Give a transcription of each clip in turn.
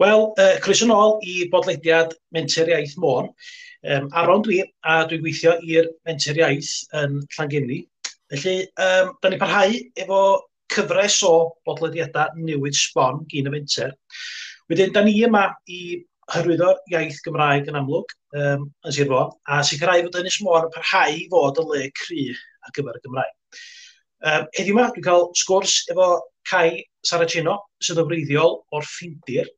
Wel, uh, Chris yn ôl i bodlediad Menter Iaith Môn. Um, Aron dwi, a dwi'n gweithio i'r Menter Iaith yn Llangenni. Felly, um, da ni parhau efo cyfres o bodlediadau newydd sbon gyn y Menter. Wedyn, da ni yma i hyrwyddo'r iaith Gymraeg yn amlwg um, yn Sir Fôn, a sicrhau fod Ynys Môn yn parhau i fod y le cry ar gyfer y Gymraeg. Um, heddiw yma, dwi'n cael sgwrs efo Cai Saraceno, sydd o wreiddiol o'r Ffindir,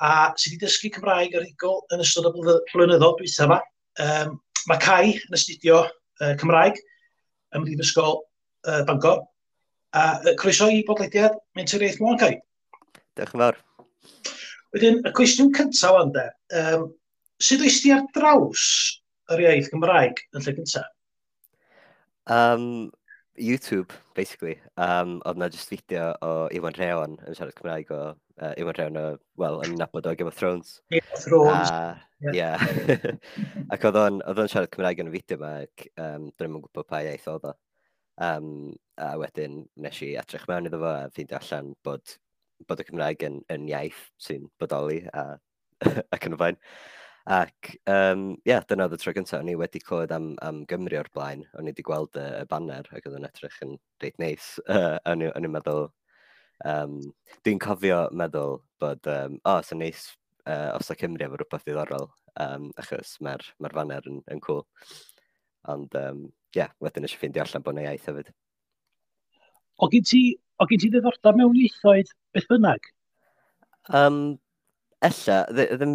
a sydd wedi dysgu Cymraeg ar ugol yn ystod y blynyddoedd dwytha yma. Um, mae Cai yn astudio uh, Cymraeg ym Mhrifysgol uh, Bangor. A uh, croeso i bodlediad Menter Eith Mwan, Cai. Diolch yn fawr. Wedyn, y cwestiwn cyntaf o'n de, um, sut oes ti ar draws yr iaith Gymraeg yn lle cyntaf? Um, YouTube, basically. Um, oedd na just fideo o Iwan Rheon yn siarad Cymraeg o uh, Iwan Rheon o, wel, yn nabod o Game of Thrones. Game of Thrones. Uh, yeah. yeah. ac oedd o'n, siarad Cymraeg yn y fideo yma, ac um, dyn nhw'n gwybod pa iaith oedd o. Um, a wedyn nes i atrych mewn iddo fo a ffeindio allan bod, bod y Cymraeg yn, yn iaith sy'n bodoli a, ac yn y fain. Ac um, yeah, dyna oedd y tro gyntaf. O'n i wedi clywed am, am Gymru o'r blaen. O'n i wedi gweld y, y banner ac oedd yn edrych yn reit neis. Uh, o'n i'n meddwl... Um, Dwi'n cofio meddwl bod, um, o, oh, sy'n neis uh, os o Cymru efo rhywbeth ddiddorol, um, achos mae'r mae faner yn, yn cool. Ond, ie, um, yeah, wedyn eisiau ffeindio allan bod yna iaith hefyd. O gyd ti, o gyd ti ddiddordeb mewn ieithoedd beth bynnag? Um, Ella, ddim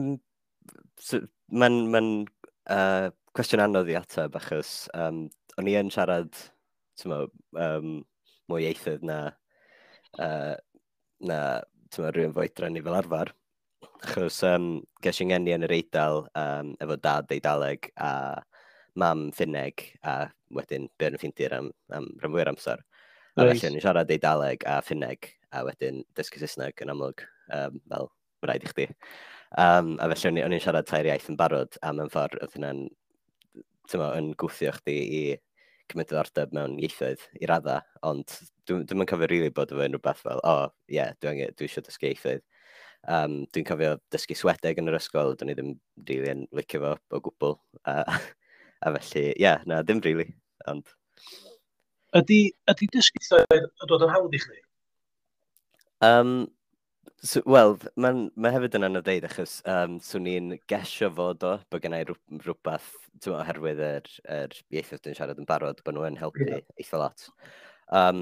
so, mae'n ma uh, cwestiwn anodd i ateb achos um, o'n i yn siarad mo, um, mwy ieithydd na, uh, na mo, rhywun foedran ni fel arfer. Achos um, ges i'n ngeni yn yr eidl um, efo dad Eidaleg a mam Finneg a wedyn byr yn ffindir am, am rhan fwy'r amser. A nice. felly o'n i'n siarad Eidaleg a Finneg a wedyn dysgu Saesneg yn amlwg um, fel rhaid i chdi. Um, a felly o'n i'n siarad tair iaith yn barod a mewn ffordd oedd hynna'n yn gwthio chdi i cymryd diddordeb mewn ieithoedd i radda, ond dwi'n dwi cofio rili really bod efo unrhyw beth fel, o, oh, ie, yeah, dwi'n dwi eisiau dysgu ieithoedd. Um, dwi'n cofio dysgu swedeg yn yr ysgol, dwi'n ddim rili really yn licio fo o gwbl. Uh, a felly, ie, yeah, na, ddim rili, really, ond... Ydy, ydy dysgu ieithoedd yn dod yn hawdd i chdi? Um, So, Wel, mae'n ma hefyd yn anodd deud, achos um, swn i'n gesio fod o, bod gennau rhywbeth, ti'n meddwl, oherwydd yr, yr ieithoedd dwi'n siarad yn barod, bod nhw'n helpu yeah. eitha lot. Um,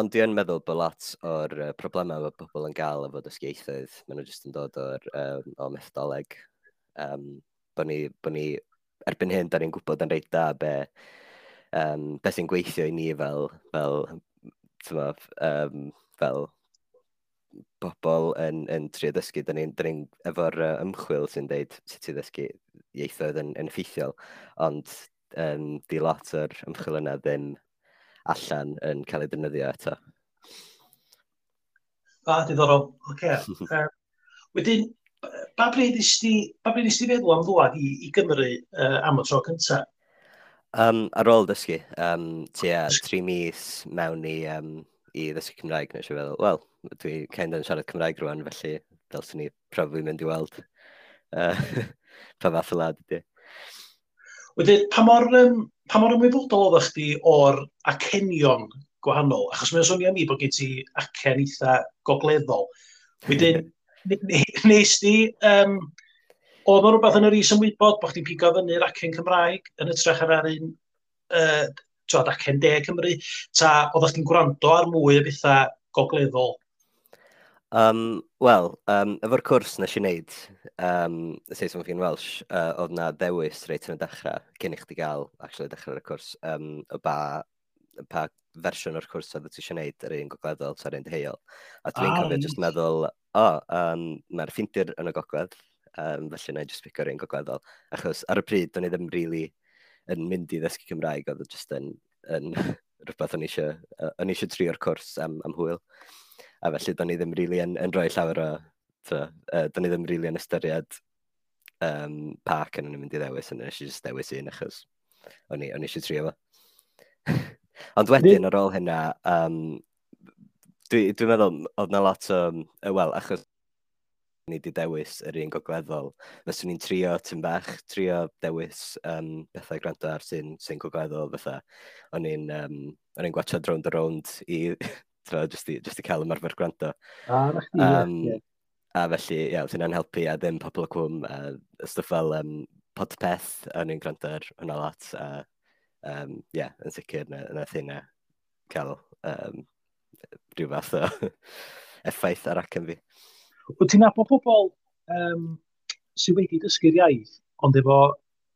ond dwi'n meddwl bod lot o'r uh, problemau mae pobl yn gael efo dysgu ieithoedd, maen nhw jyst yn dod o'r, um, o methodoleg. Um, bod ni, bo ni, erbyn hyn, da ni'n gwybod yn reit da be, um, be sy'n gweithio i ni fel, fel, ti'n um, fel bobl yn, yn trio ddysgu, da ni'n ni efo'r uh, ymchwil sy'n deud sut i ddysgu ieithoedd yn, yn effeithiol, ond um, di lot o'r ymchwil yna ddim allan yn cael ei ddefnyddio eto. A, diddorol. Oce. Okay. uh, wedyn, ba bryd nes ti, ba bryd nes ti feddwl am ddwad i, i Gymru uh, am y tro cyntaf? Um, ar ôl dysgu, um, tua tri mis mewn i um, i ddysgu Cymraeg. Nes i feddwl, wel, dwi kind yn siarad Cymraeg rwan, felly dylswn ni probably mynd i weld uh, pa fath o lad ydy. Wedyn, pa mor, um, pa mor ymwybodol oeddech chdi o'r acenion gwahanol? Achos mae'n swnio mi bod gen ti acen eitha gogleddol. Wedyn, nes di, um, oedd o rhywbeth yn yr is ymwybod bod chdi'n pigo fyny'r acen Cymraeg yn ytrach ar ar un uh, tywed, acen de Cymru? Ta oeddech chi'n gwrando ar mwy o bethau gogleddol? Um, Wel, um, efo'r cwrs nes i wneud, um, y Saeson Fi'n Welsh, uh, oedd na ddewis reit yn y dechrau, cyn i chdi gael, actually, dechrau'r cwrs, um, y ba, pa fersiwn o'r cwrs oedd ti eisiau gwneud, yr un gogleddol, ta'r un deheuol. A dwi'n ah, cofio jyst meddwl, o, oh, um, mae'r ffintir yn y gogledd, um, felly na i jyst pico'r un gogleddol. Achos ar y pryd, do'n i ddim rili really yn mynd i ddysgu Cymraeg oedd e jyst yn, yn rhywbeth o'n eisiau o'n eisiau trio'r cwrs am, am hwyl. A felly, do'n i ddim rili really yn, yn rhoi llawer o... Uh, do'n i ddim rili really yn ystyried um, pa yn o'n i'n mynd i ddewis, yn eisiau just dewis un achos o'n i, eisiau trio fo. Ond wedyn ar ôl hynna, um, dwi'n dwi meddwl oedd na lot o, um, well, achos ni wedi dewis yr un gogleddol. Fyswn ni'n trio tyn bach, trio dewis um, bethau gwrando ar sy'n sy gogleddol fatha. O'n i'n um, on gwachod round a round i, just, i, just i cael ymarfer gwrando. Ah, um, yeah. A felly, ia, yeah, hynna'n helpu a ddim pobl o cwm a stwff fel um, podpeth o'n i'n gwrando ar hwnna lot. A, um, yeah, yn sicr na, na thynna cael um, rhyw fath o effaith ar ac yn fi. Wyt ti'n nabod pobl um, sydd wedi dysgu'r iaith, ond efo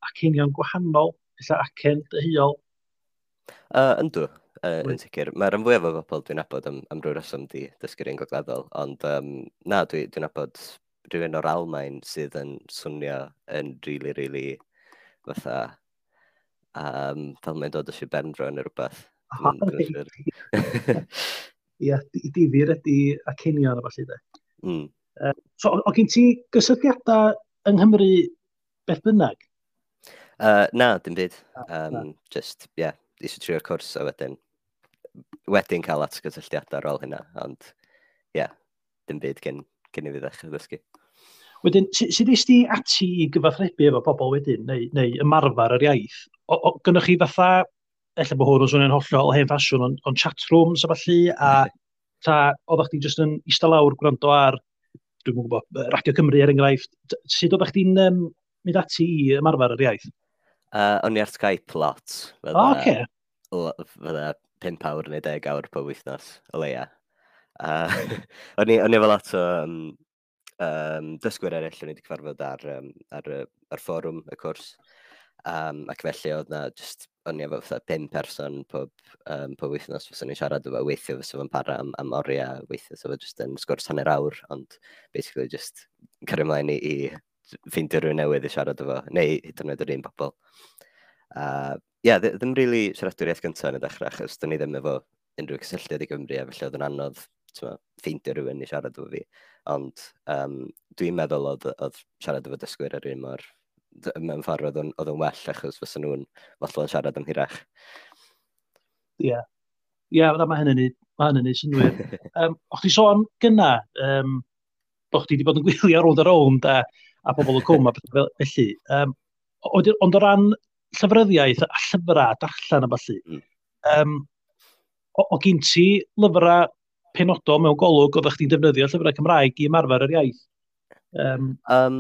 acenion gwahanol, illa acen dyhuol? Uh, yndw, uh, yn sicr. Mae'r yn fwyaf o bobl dwi'n nabod am, am rhyw reswm di dysgu'r un gogleddol, ond um, na, dwi'n dwi, nabod rhywun o'r Almain sydd yn swnio yn rili, really, rili really, fatha um, fel mae'n dod o si benfro neu rhywbeth. Ie, difyr ydy acenion a falle de. Mm. Uh, so, o, gen ti gysylltiadau yng Nghymru beth bynnag? Uh, na, dim byd. Um, na. just, ie, yeah, eisiau trio'r cwrs a wedyn, wedyn cael at gysylltiadau ar ôl hynna, ond ie, yeah, dim byd gen, gen i fi ddechrau ddysgu. Wedyn, sut eist ti ati i gyfathrebu efo pobl wedyn, neu, neu ymarfer yr iaith? O, o, gynnwch chi fatha, efallai bod hwn yn swnio'n hollol hen ffasiwn, ond on chat rooms a falle, a ta, oeddech chi jyst yn eistedd lawr gwrando ar dwi'n gwybod, Radio Cymru er enghraifft, sut oeddech chi'n um, mynd ati i ymarfer yr iaith? Uh, o'n i ar Skype lot. Fydda, o, oh, okay. Fydda 5 awr neu 10 awr po wythnos o leia. Uh, o'n i efo lot o um, um, dysgwyr eraill o'n i wedi cyfarfod ar, um, ar, ar, ar fforwm y cwrs. Um, ac felly oedd na just o'n i efo fatha pum person pob, um, pob wythnos fyswn ni'n siarad efo weithio fysa fo'n para am, am oriau, weithio so sef jyst yn sgwrs hanner awr, ond basically just cario ymlaen i, i ffeindio rhywun newydd i siarad efo, neu hyd yn oed yr un bobl. Uh, yeah, ddim really siaradwyr iaith gyntaf yn y dechrau, achos dyn ni ddim efo unrhyw cysylltiad i Gymru, a felly oedd yn anodd ffeindio rhywun i siarad efo fi. Ond um, dwi'n meddwl oedd, oedd siarad efo dysgwyr ar un mor mewn ffordd oedd yn oedd o'n well achos fysa nhw'n falle yn siarad am hirach. Ie. Yeah. Ie, yeah, mae hynny'n neud, mae hynny'n neud synwyr. um, o'ch ti sôn gyna, um, o'ch ti wedi bod yn gwylio rownd a rownd a, a pobl y cwm a beth fel felly. Um, ond o ran llyfryddiaeth a llyfrau darllen a falle, mm. um, o, o gyn ti lyfrau penodol mewn golwg oeddech chdi'n defnyddio llyfrau Cymraeg i ymarfer yr iaith? Um, um,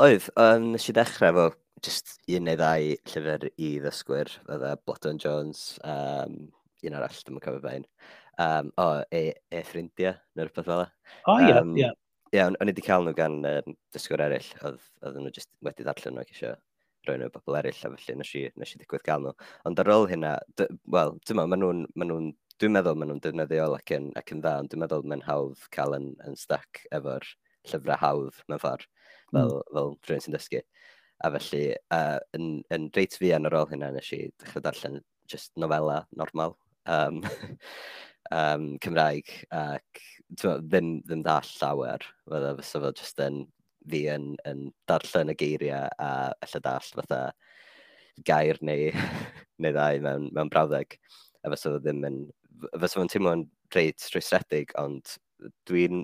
Oedd, um, nes i ddechrau efo just un neu ddau llyfr i ddysgwyr, fydda e Blodon Jones, um, un arall, ddim yn cofio fe'n. Um, o, e, e ffrindiau, neu rhywbeth fel e. O, ie, um, ie. Ie, o'n i wedi cael nhw gan um, dysgwyr eraill, oedd, oedd nhw just wedi ddarllen nhw ac eisiau rhoi nhw bobl eraill, a felly nes i, nes i ddigwydd gael nhw. Ond ar ôl hynna, wel, dwi'n meddwl, maen nhw'n, ma nhw dwi'n meddwl maen nhw'n defnyddiol ac yn, ac yn dda, ond dwi'n meddwl mae'n hawdd cael yn, yn stac efo'r llyfrau hawdd mewn ffordd, hmm. fel, mm. fel rhywun sy'n dysgu. A felly, uh, yn, yn reit fi yn ar ôl hynna, nes i ddechrau darllen just novella normal, um, um, Cymraeg, ac ddim, ddim ddall llawer, fydda fysa fo just yn fi yn, yn darllen y geiriau a efallai dall fatha gair neu, neu ddau mewn, mewn brawddeg. A fysa fo ddim yn... Fysa fo'n teimlo'n reit rhwystredig, ond dwi'n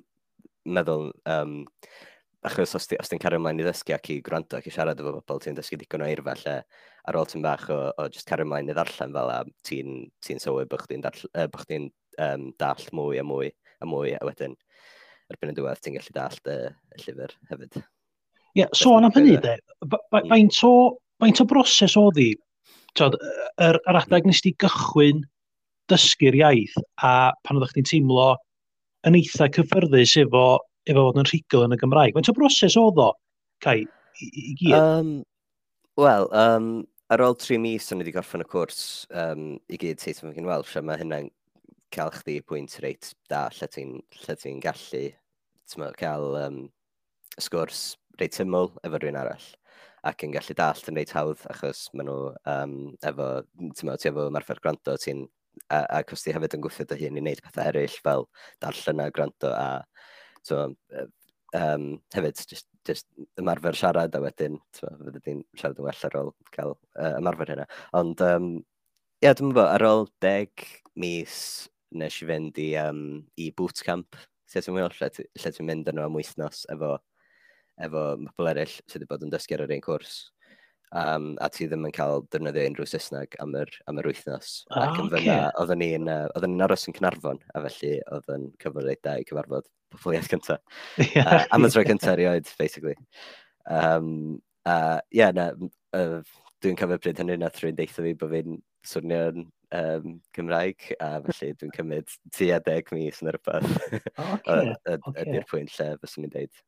meddwl, um, achos os, ti, os ti'n cario ymlaen i ddysgu ac i gwrando ac i siarad efo bobl, ti'n dysgu digon o eirfa lle ar ôl ti'n bach o, o just cario ymlaen i ddarllen fel a ti'n ti, ti sylwi bod chdi'n chdi um, dall mwy a mwy a mwy a wedyn erbyn y diwedd ti'n gallu dall y, y llyfr hefyd. Ie, yeah, sôn so am hynny de, hmm. faint o, faint o broses o ddi, yr, yr er, er adeg nes ti gychwyn dysgu'r iaith a pan oeddech chi'n teimlo yn eitha cyffyrddus efo, efo fod yn rhigol yn y Gymraeg. Mae'n o broses oedd o, Cai, i, i gyd? Um, Wel, um, ar ôl tri mis o'n i wedi gorffen y cwrs um, i gyd teith yn mewn Welsh, a mae hynna'n cael chdi pwynt reit da lle ti'n ti gallu tyma, cael um, sgwrs reit syml efo rhywun arall ac yn gallu dallt yn reit hawdd achos maen nhw um, efo, ti'n meddwl, ti efo marfer gwrando, ti'n a, a os ti hefyd yn gwthio dy hun i wneud pethau eraill fel darllen a gwrando a so, um, hefyd just, just ymarfer siarad a wedyn fydde di'n siarad yn well ar ôl cael uh, ymarfer hynna. Ond um, ia, dwi'n meddwl, ar ôl deg mis nes i fynd i, um, i bootcamp lle ti'n meddwl lle, lle ti'n mynd yno am wythnos efo, efo pobl eraill sydd wedi bod yn dysgu ar yr un cwrs um, a ti ddim yn cael defnyddio unrhyw Saesneg am yr, am yr wythnos. Ah, Ac yn fyna, okay. oedden ni'n uh, ni aros yn Cynarfon, a felly oedd yn cyfwriaethau i cyfarfod pobl iaith cyntaf. uh, am y tro cyntaf erioed, basically. Um, uh, yeah, na, uh, dwi'n cofio pryd hynny na thrwy'n deitha fi bod fi'n swnio'n um, Cymraeg, a felly dwi'n cymryd tua deg mis yn yr rhywbeth. Ydy'r pwynt lle fyswn i'n deud.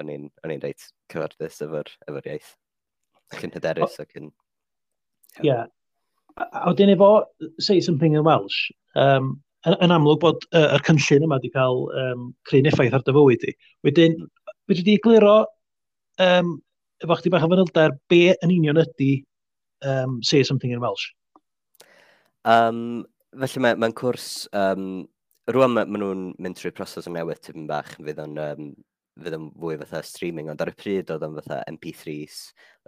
O'n i'n reit cyfarddus efo'r, efo iaith ac yn hyderus ac yn... Ie. Yeah. A wedyn efo say something in Welsh, um, yn, yn amlwg bod uh, y cynllun yma wedi cael um, creu'n effaith ar dy fywyd i. Wedyn, fedri di egluro um, efo chdi bach o fanylder, be yn union ydy um, say something in Welsh? Um, felly mae'n mae, cwrs um, rwan maen ma nhw'n mynd trwy proses o newydd tipyn bach, fydd o'n um, fydd yn fwy fatha streaming, ond ar y pryd oedd yn fatha MP3s,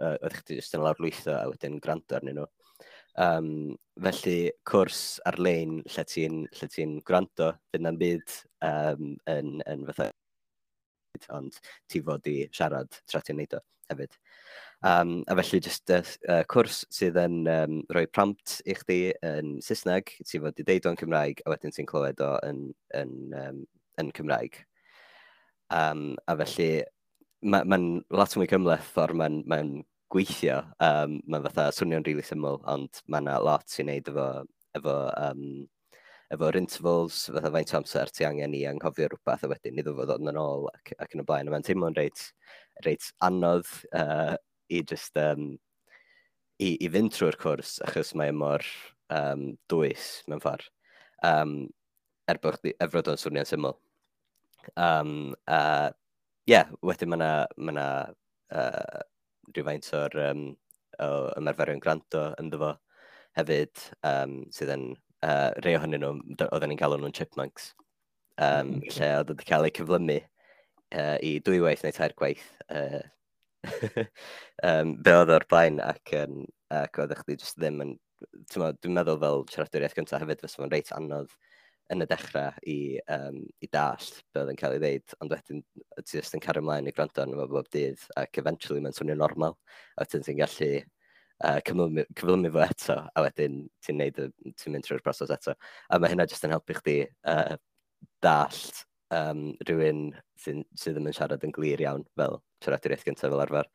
uh, oedd chdi jyst yn lawr lwytho a wedyn gwrando arnyn nhw. Um, felly, cwrs ar-lein lle ti'n lle ti gwrando, fydd na'n byd um, yn, yn fatha ond ti fod i siarad tra ti'n neud o hefyd. Um, a felly, jyst uh, cwrs sydd yn um, rhoi prompt i chdi yn Saesneg, ti fod i deud o'n Cymraeg, a wedyn ti'n clywed o yn, yn, um, yn Cymraeg. Um, a felly, mae'n ma, lot mwy cymleth ffordd mae'n ma gweithio. Um, mae'n fatha swnio'n rili really syml, ond mae yna lot i wneud efo, efo um, efo'r intervals, fatha faint o amser ti angen i anghofio rhywbeth a wedyn iddo fo ddod yn ôl ac, ac yn y blaen. A mae'n teimlo'n reit, reit anodd uh, i just um, i, i fynd trwy'r cwrs achos mae e mor um, dwys mewn ffordd. Um, er bod efrod o'n swnio'n syml. Um, uh, yeah, wedyn mae yna ma, na, uh, rhywfaint o'r um, o ymarferion granto ynddo fo hefyd, um, sydd yn uh, rei ohonyn nhw, oedden ni'n galw nhw'n chipmunks, um, mm. lle oedd wedi cael eu cyflymu uh, i dwywaith neu tair gwaith uh, um, be oedd o'r blaen ac, um, ac oedd chdi jyst ddim yn, dwi'n meddwl fel siaradwriaeth gyntaf hefyd fysa fo'n reit anodd yn y dechrau i, um, i dallt be oedd yn cael ei ddeud, ond wedyn ti jyst yn cario ymlaen i gwrando arno fo bob dydd, ac eventually mae'n swnio normal, a wedyn ti'n gallu uh, cyflymu fo eto, a wedyn ti'n ti, ti mynd trwy'r broses eto. A mae hynna jyst yn helpu chdi uh, dallt um, rhywun sydd sy ddim yn siarad yn glir iawn fel siaradwriaeth gyntaf fel arfer.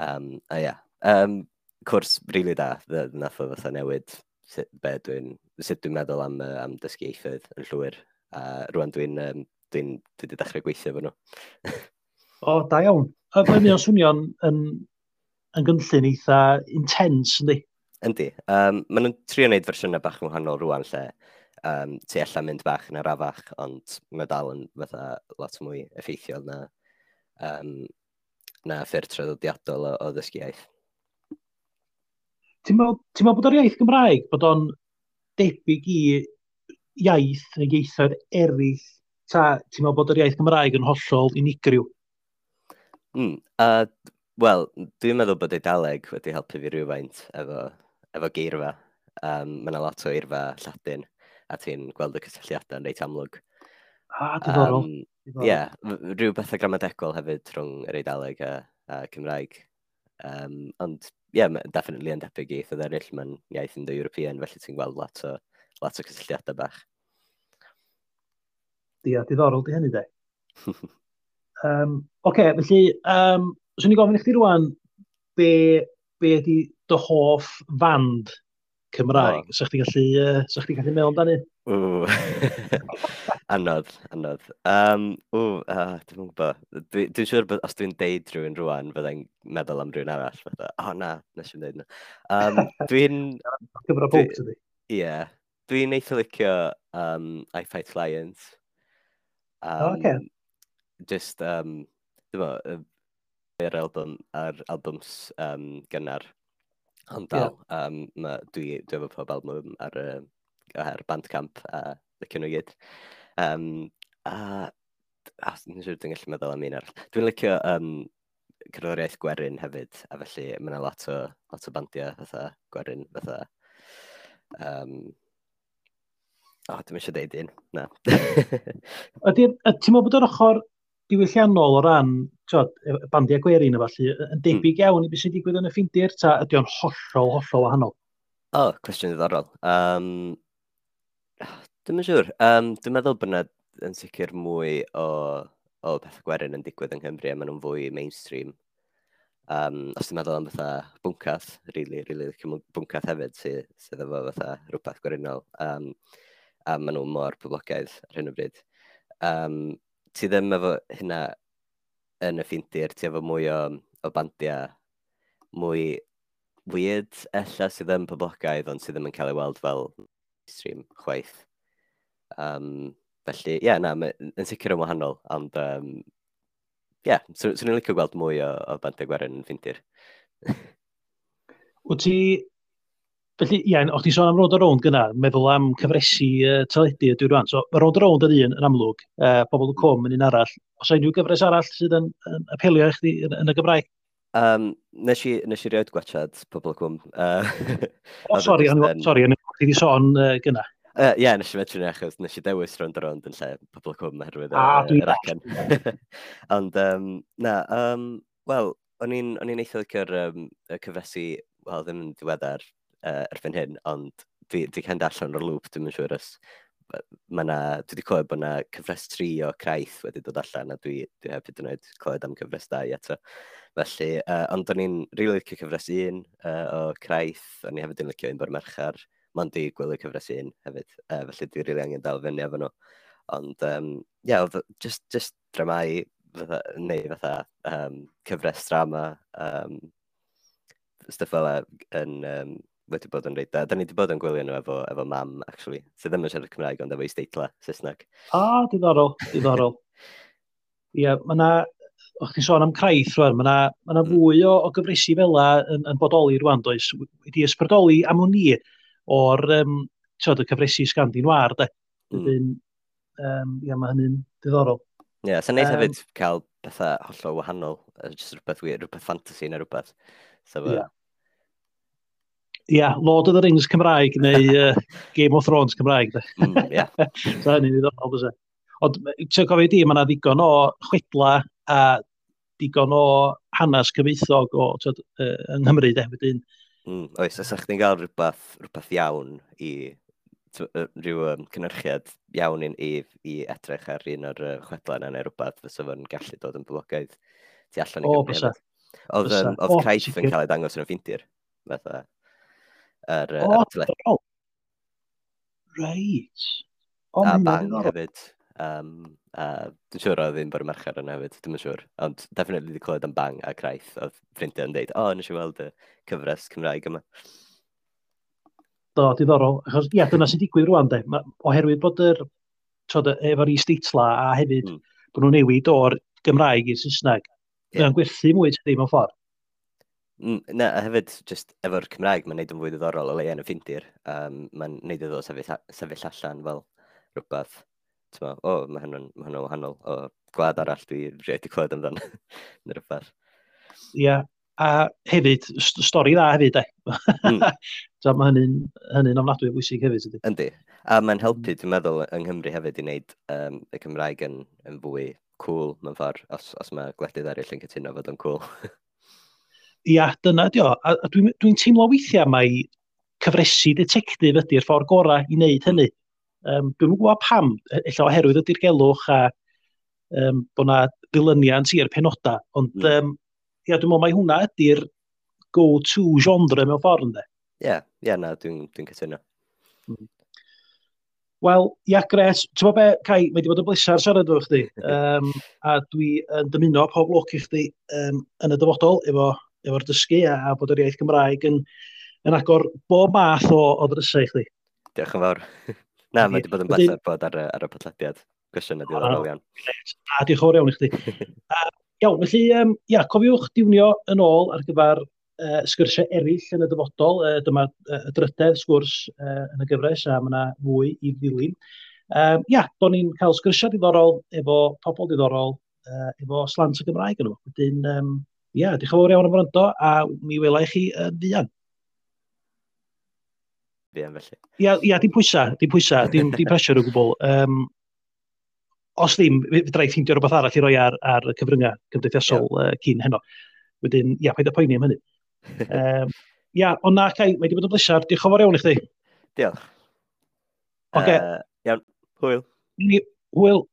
Um, a ia, yeah. um, cwrs rili really da, nath o fatha newid sut, be dwi'n, sut dwi'n meddwl am, uh, am dysgu ieithoedd yn llwyr. A uh, rwan dwi'n um, dwi, n, dwi wedi dechrau gweithio fo nhw. o, da iawn. A mae'n mynd o'n swnio'n yn, yn gynllun eitha intense, yndi? Yndi. Um, maen nhw'n trio wneud fersiynau bach yn wahanol rwan lle um, ti allan mynd bach yn arafach, ond mae dal yn fatha lot mwy effeithiol na, um, na ffyrdd traddodiadol o, o ddysgu iaith. Ti'n meddwl bod o'r iaith Gymraeg, bod o'n debyg i iaith neu ieithoedd eraill, ta ti'n meddwl bod o'r iaith Gymraeg yn hollol unigryw? Mm, uh, Wel, dwi'n meddwl bod Eidaleg wedi helpu fi rhywfaint efo, efo geirfa. Um, mae yna lot o eirfa Lladin, a ti'n gweld y cysylltiadau'n reit amlwg. A, diddorol. Ie, um, yeah, rhyw bethau gramadegol hefyd rhwng yr Eidaleg a, a Cymraeg. Um, ond, ie, yeah, definitely yn debyg i eithoedd eraill, mae'n iaith yn European, felly ti'n gweld lot o, lot o cysylltiadau bach. Ia, diddorol di hynny, de. um, Oce, okay, felly, um, swn i gofyn i chdi rwan, be, be ydi dy hoff fand Cymraeg. Oh. Sa'ch so, ti'n gallu, uh, so chdi gallu meddwl amdani? Ww. anodd, anodd. Um, ww, uh, dwi'n gwybod. Dwi'n dwi siŵr bod os dwi'n deud rhywun rwan, byddai'n meddwl am rhywun arall. Fydda, o oh, na, nes i'n deud nhw. Um, dwi'n... Gyfra bob tydi. Ie. Yeah. Dwi'n eitha licio um, I Fight Lions. Um, oh, okay. Just, um, dwi'n meddwl, yr album, ar albums um, gynnar Ond dal, yeah. um, ma, dwi, dwi efo pob albwm ar, uh, ar Bandcamp a licio nhw gyd. Um, a, a dwi'n siŵr dwi'n gallu meddwl am un arall. Dwi'n licio um, cerddoriaeth gwerin hefyd, a felly mae yna lot o, lot o bandiau fatha gwerin fatha. Um, o, oh, dwi'n eisiau deud un, na. Ydy, ti'n meddwl bod yr ochr diwylliannol o ran tod, bandiau gwerin a falle, yn hmm. debyg iawn i beth sy'n digwydd yn y ffindir, ta ydy o'n hollol, hollol wahanol? O, oh, cwestiwn ddiddorol. Um, Dwi'n yn siŵr. Um, dwi'n meddwl bod yna yn sicr mwy o, o pethau gwerin yn digwydd yng Nghymru a maen nhw'n fwy mainstream. Um, os ti'n meddwl am fatha bwncath, rili, really, rili really, bwncath hefyd sydd sy efo fatha rhywbeth gwerinol. Um, a maen nhw mor poblogaidd ar hyn o bryd. Um, ti ddim efo hynna yn y ffindir, ti efo mwy o, o bandiau, mwy weird ella sydd yn poblogaidd ond sydd ddim yn cael ei weld fel stream chwaith. Um, felly, ie, yeah, na, yn sicr yn wahanol, ond um, ie, yeah, swn so, so i'n licio gweld mwy o, o bandiau gwerin yn ffintir. Wyt ti Felly, ie, yeah, o'ch ti'n sôn am road around gyna, meddwl am cyfresu uh, teledu ydy rwan. So, mae road around yn un yn amlwg, uh, pobl y cwm yn un arall. Os unrhyw gyfres arall sydd yn, yn apelio i chdi yn, yn y Gymraeg? Um, nes, i, nes i rioed gwachad pobl y cwm. Uh, o, oh, sori, then... sori, yn wedi sôn uh, gyna. Ie, uh, yeah, nes i medru ni achos nes i dewis rownd o rownd yn lle pobl y cwm oherwydd ah, yr acen. Ond, um, na, um, wel, o'n i'n eithaf licio'r um, cyfresu, wel, ddim yn diweddar, uh, erbyn hyn, ond dwi wedi cael allan o'r lŵp, dwi'n siŵr os mae na, dwi wedi clywed bod yna cyfres tri o craith wedi dod allan a dwi, dwi heb hyd yn oed clywed am cyfres 2 eto. Felly, uh, ond o'n i'n rili really licio cyfres un uh, o craith, o'n i hefyd yn licio un bo'r merchar, mond i gwylio cyfres un hefyd, uh, felly dwi rili really angen dal fyny efo nhw. Ond, um, yeah, just, just dramau, fatha, neu fatha um, cyfres drama, um, stuff fel yn um, wedi bod yn reid. da. Da ni wedi bod yn gwylio nhw efo, efo mam, actually, sydd ddim yn siarad Cymraeg, ond efo'i steitla Saesneg. O, ah, diddorol, diddorol. Ie, yeah, mae yna, o'ch chi'n sôn am craith rwan, mae yna ma, na, mm. fwy o, o gyfresu fela yn, yn bodoli rwan, does, wedi ysbrydoli am o'n ni o'r um, tiod, y cyfresu Sgandinwar, de. Mm. Um, ia, mae hynny'n diddorol. Ie, yeah, sy'n neud um, hefyd cael bethau hollol wahanol, uh, just rhywbeth wir, rhywbeth fantasy neu rhywbeth. So, yeah yeah, Lord of the Rings Cymraeg neu uh, Game of Thrones Cymraeg. Mm, yeah. so hynny'n ddiddorol, fysa. E? Ond, ti'n gofio di, mae yna ddigon o chwedla a digon o hanes cyfeithog o, tyd, uh, yng Nghymru, de, wedyn. Mm, oes, os ych chi'n cael rhywbeth, rhywbeth iawn i rhyw um, cynnyrchiad iawn i, i, i edrych ar un o'r uh, chwedla yna neu rhywbeth fysa fo'n gallu dod yn blogaidd tu allan i Gymru. Oedd, um, oedd Craig yn cael ei dangos yn y ffintir. Fatha, yr er, oh, er, oh. Right. Oh, a bang hefyd. Um, a dwi'n siŵr oedd un bod y mercher yna hefyd, dwi'n siŵr. Ond definitely wedi clywed am bang a craith, oedd ffrindiau yn dweud, o, oh, nes i weld y cyfres Cymraeg yma. Do, diddorol. Achos, ia, dyna sy'n digwydd rwan, de. Ma, oherwydd bod yr, trod, efo'r isdeitla a hefyd mm. bod nhw'n newid o'r Gymraeg i'r Saesneg, yeah. mae'n gwerthu mwy ti ddim mewn ffordd. Na, a hefyd, just efo'r Cymraeg, mae'n neud yn fwy ddiddorol o leia yn y ffindir. Um, mae'n neud iddo sefyll, sefyll allan fel rhywbeth. Tyma, o, oh, mae hwnnw'n ma hwnnw wahanol o gwlad arall dwi rhaid i clywed amdano. Neu rhywbeth. Ie, yeah. a hefyd, stori dda hefyd, e. mm. so, mae hynny'n hynny ofnadwy o bwysig hefyd, ydy. Yndi. A mae'n helpu, hmm. dwi'n meddwl, yng Nghymru hefyd i wneud um, y Cymraeg yn, yn fwy cool, mewn ffordd, os, os mae gwledydd eraill yn cytuno fod yn cool. ia, dyna di o. A, a dwi'n dwi teimlo weithiau mai cyfresu detectif ydy'r ffordd gorau i wneud hynny. Um, dwi'n gwybod pam, efallai oherwydd ydy'r gelwch a um, bod yna ddilyniant i'r penodau, ond mm. um, ia, dwi'n meddwl mai hwnna ydy'r go-to genre mewn ffordd ynddo. Ie, yeah, yeah, na, dwi'n dwi, cytuno. Mm. Wel, ia, gres. Ti'n bod be, Cai, mae wedi bod yn blesar siarad efo chdi. Um, a dwi yn dymuno pob lwc i chdi um, yn y dyfodol efo efo'r dysgu a, a bod yr iaith Gymraeg yn, yn agor bob math o, o ddrysau i chdi. Diolch yn fawr. Na, mae wedi bod yn bleser bod ar, ar y podlediad. Cwestiwn ydy'r arol iawn. A diolch yn iawn i chdi. a, iawn, felly, um, ia, cofiwch diwnio yn ôl ar gyfer uh, sgyrsiau eraill yn y dyfodol. Uh, dyma uh, y drydedd sgwrs uh, yn y gyfres a mae yna fwy i ddilyn. Um, ia, do'n ni'n cael sgyrsiau diddorol efo pobl diddorol, uh, efo slant y Gymraeg yn nhw. Wedyn, um, ia, diolch yn fawr iawn am wrando, a mi welai chi yn uh, fuan. Fuan felly. Ia, ia dim pwysa, dim pwysa, dim, dim pressure o gwbl. Um, os ddim, fydra i ffeindio rhywbeth arall i roi ar, ar y cyfryngau cymdeithasol yeah. uh, cyn heno. Wedyn, ia, paid o poeni am hynny. um, ia, ond na, Cai, mae wedi bod yn blesar. Diolch yn fawr iawn i chdi. Diolch. Oce. Okay. Uh, iawn, hwyl. Hwyl.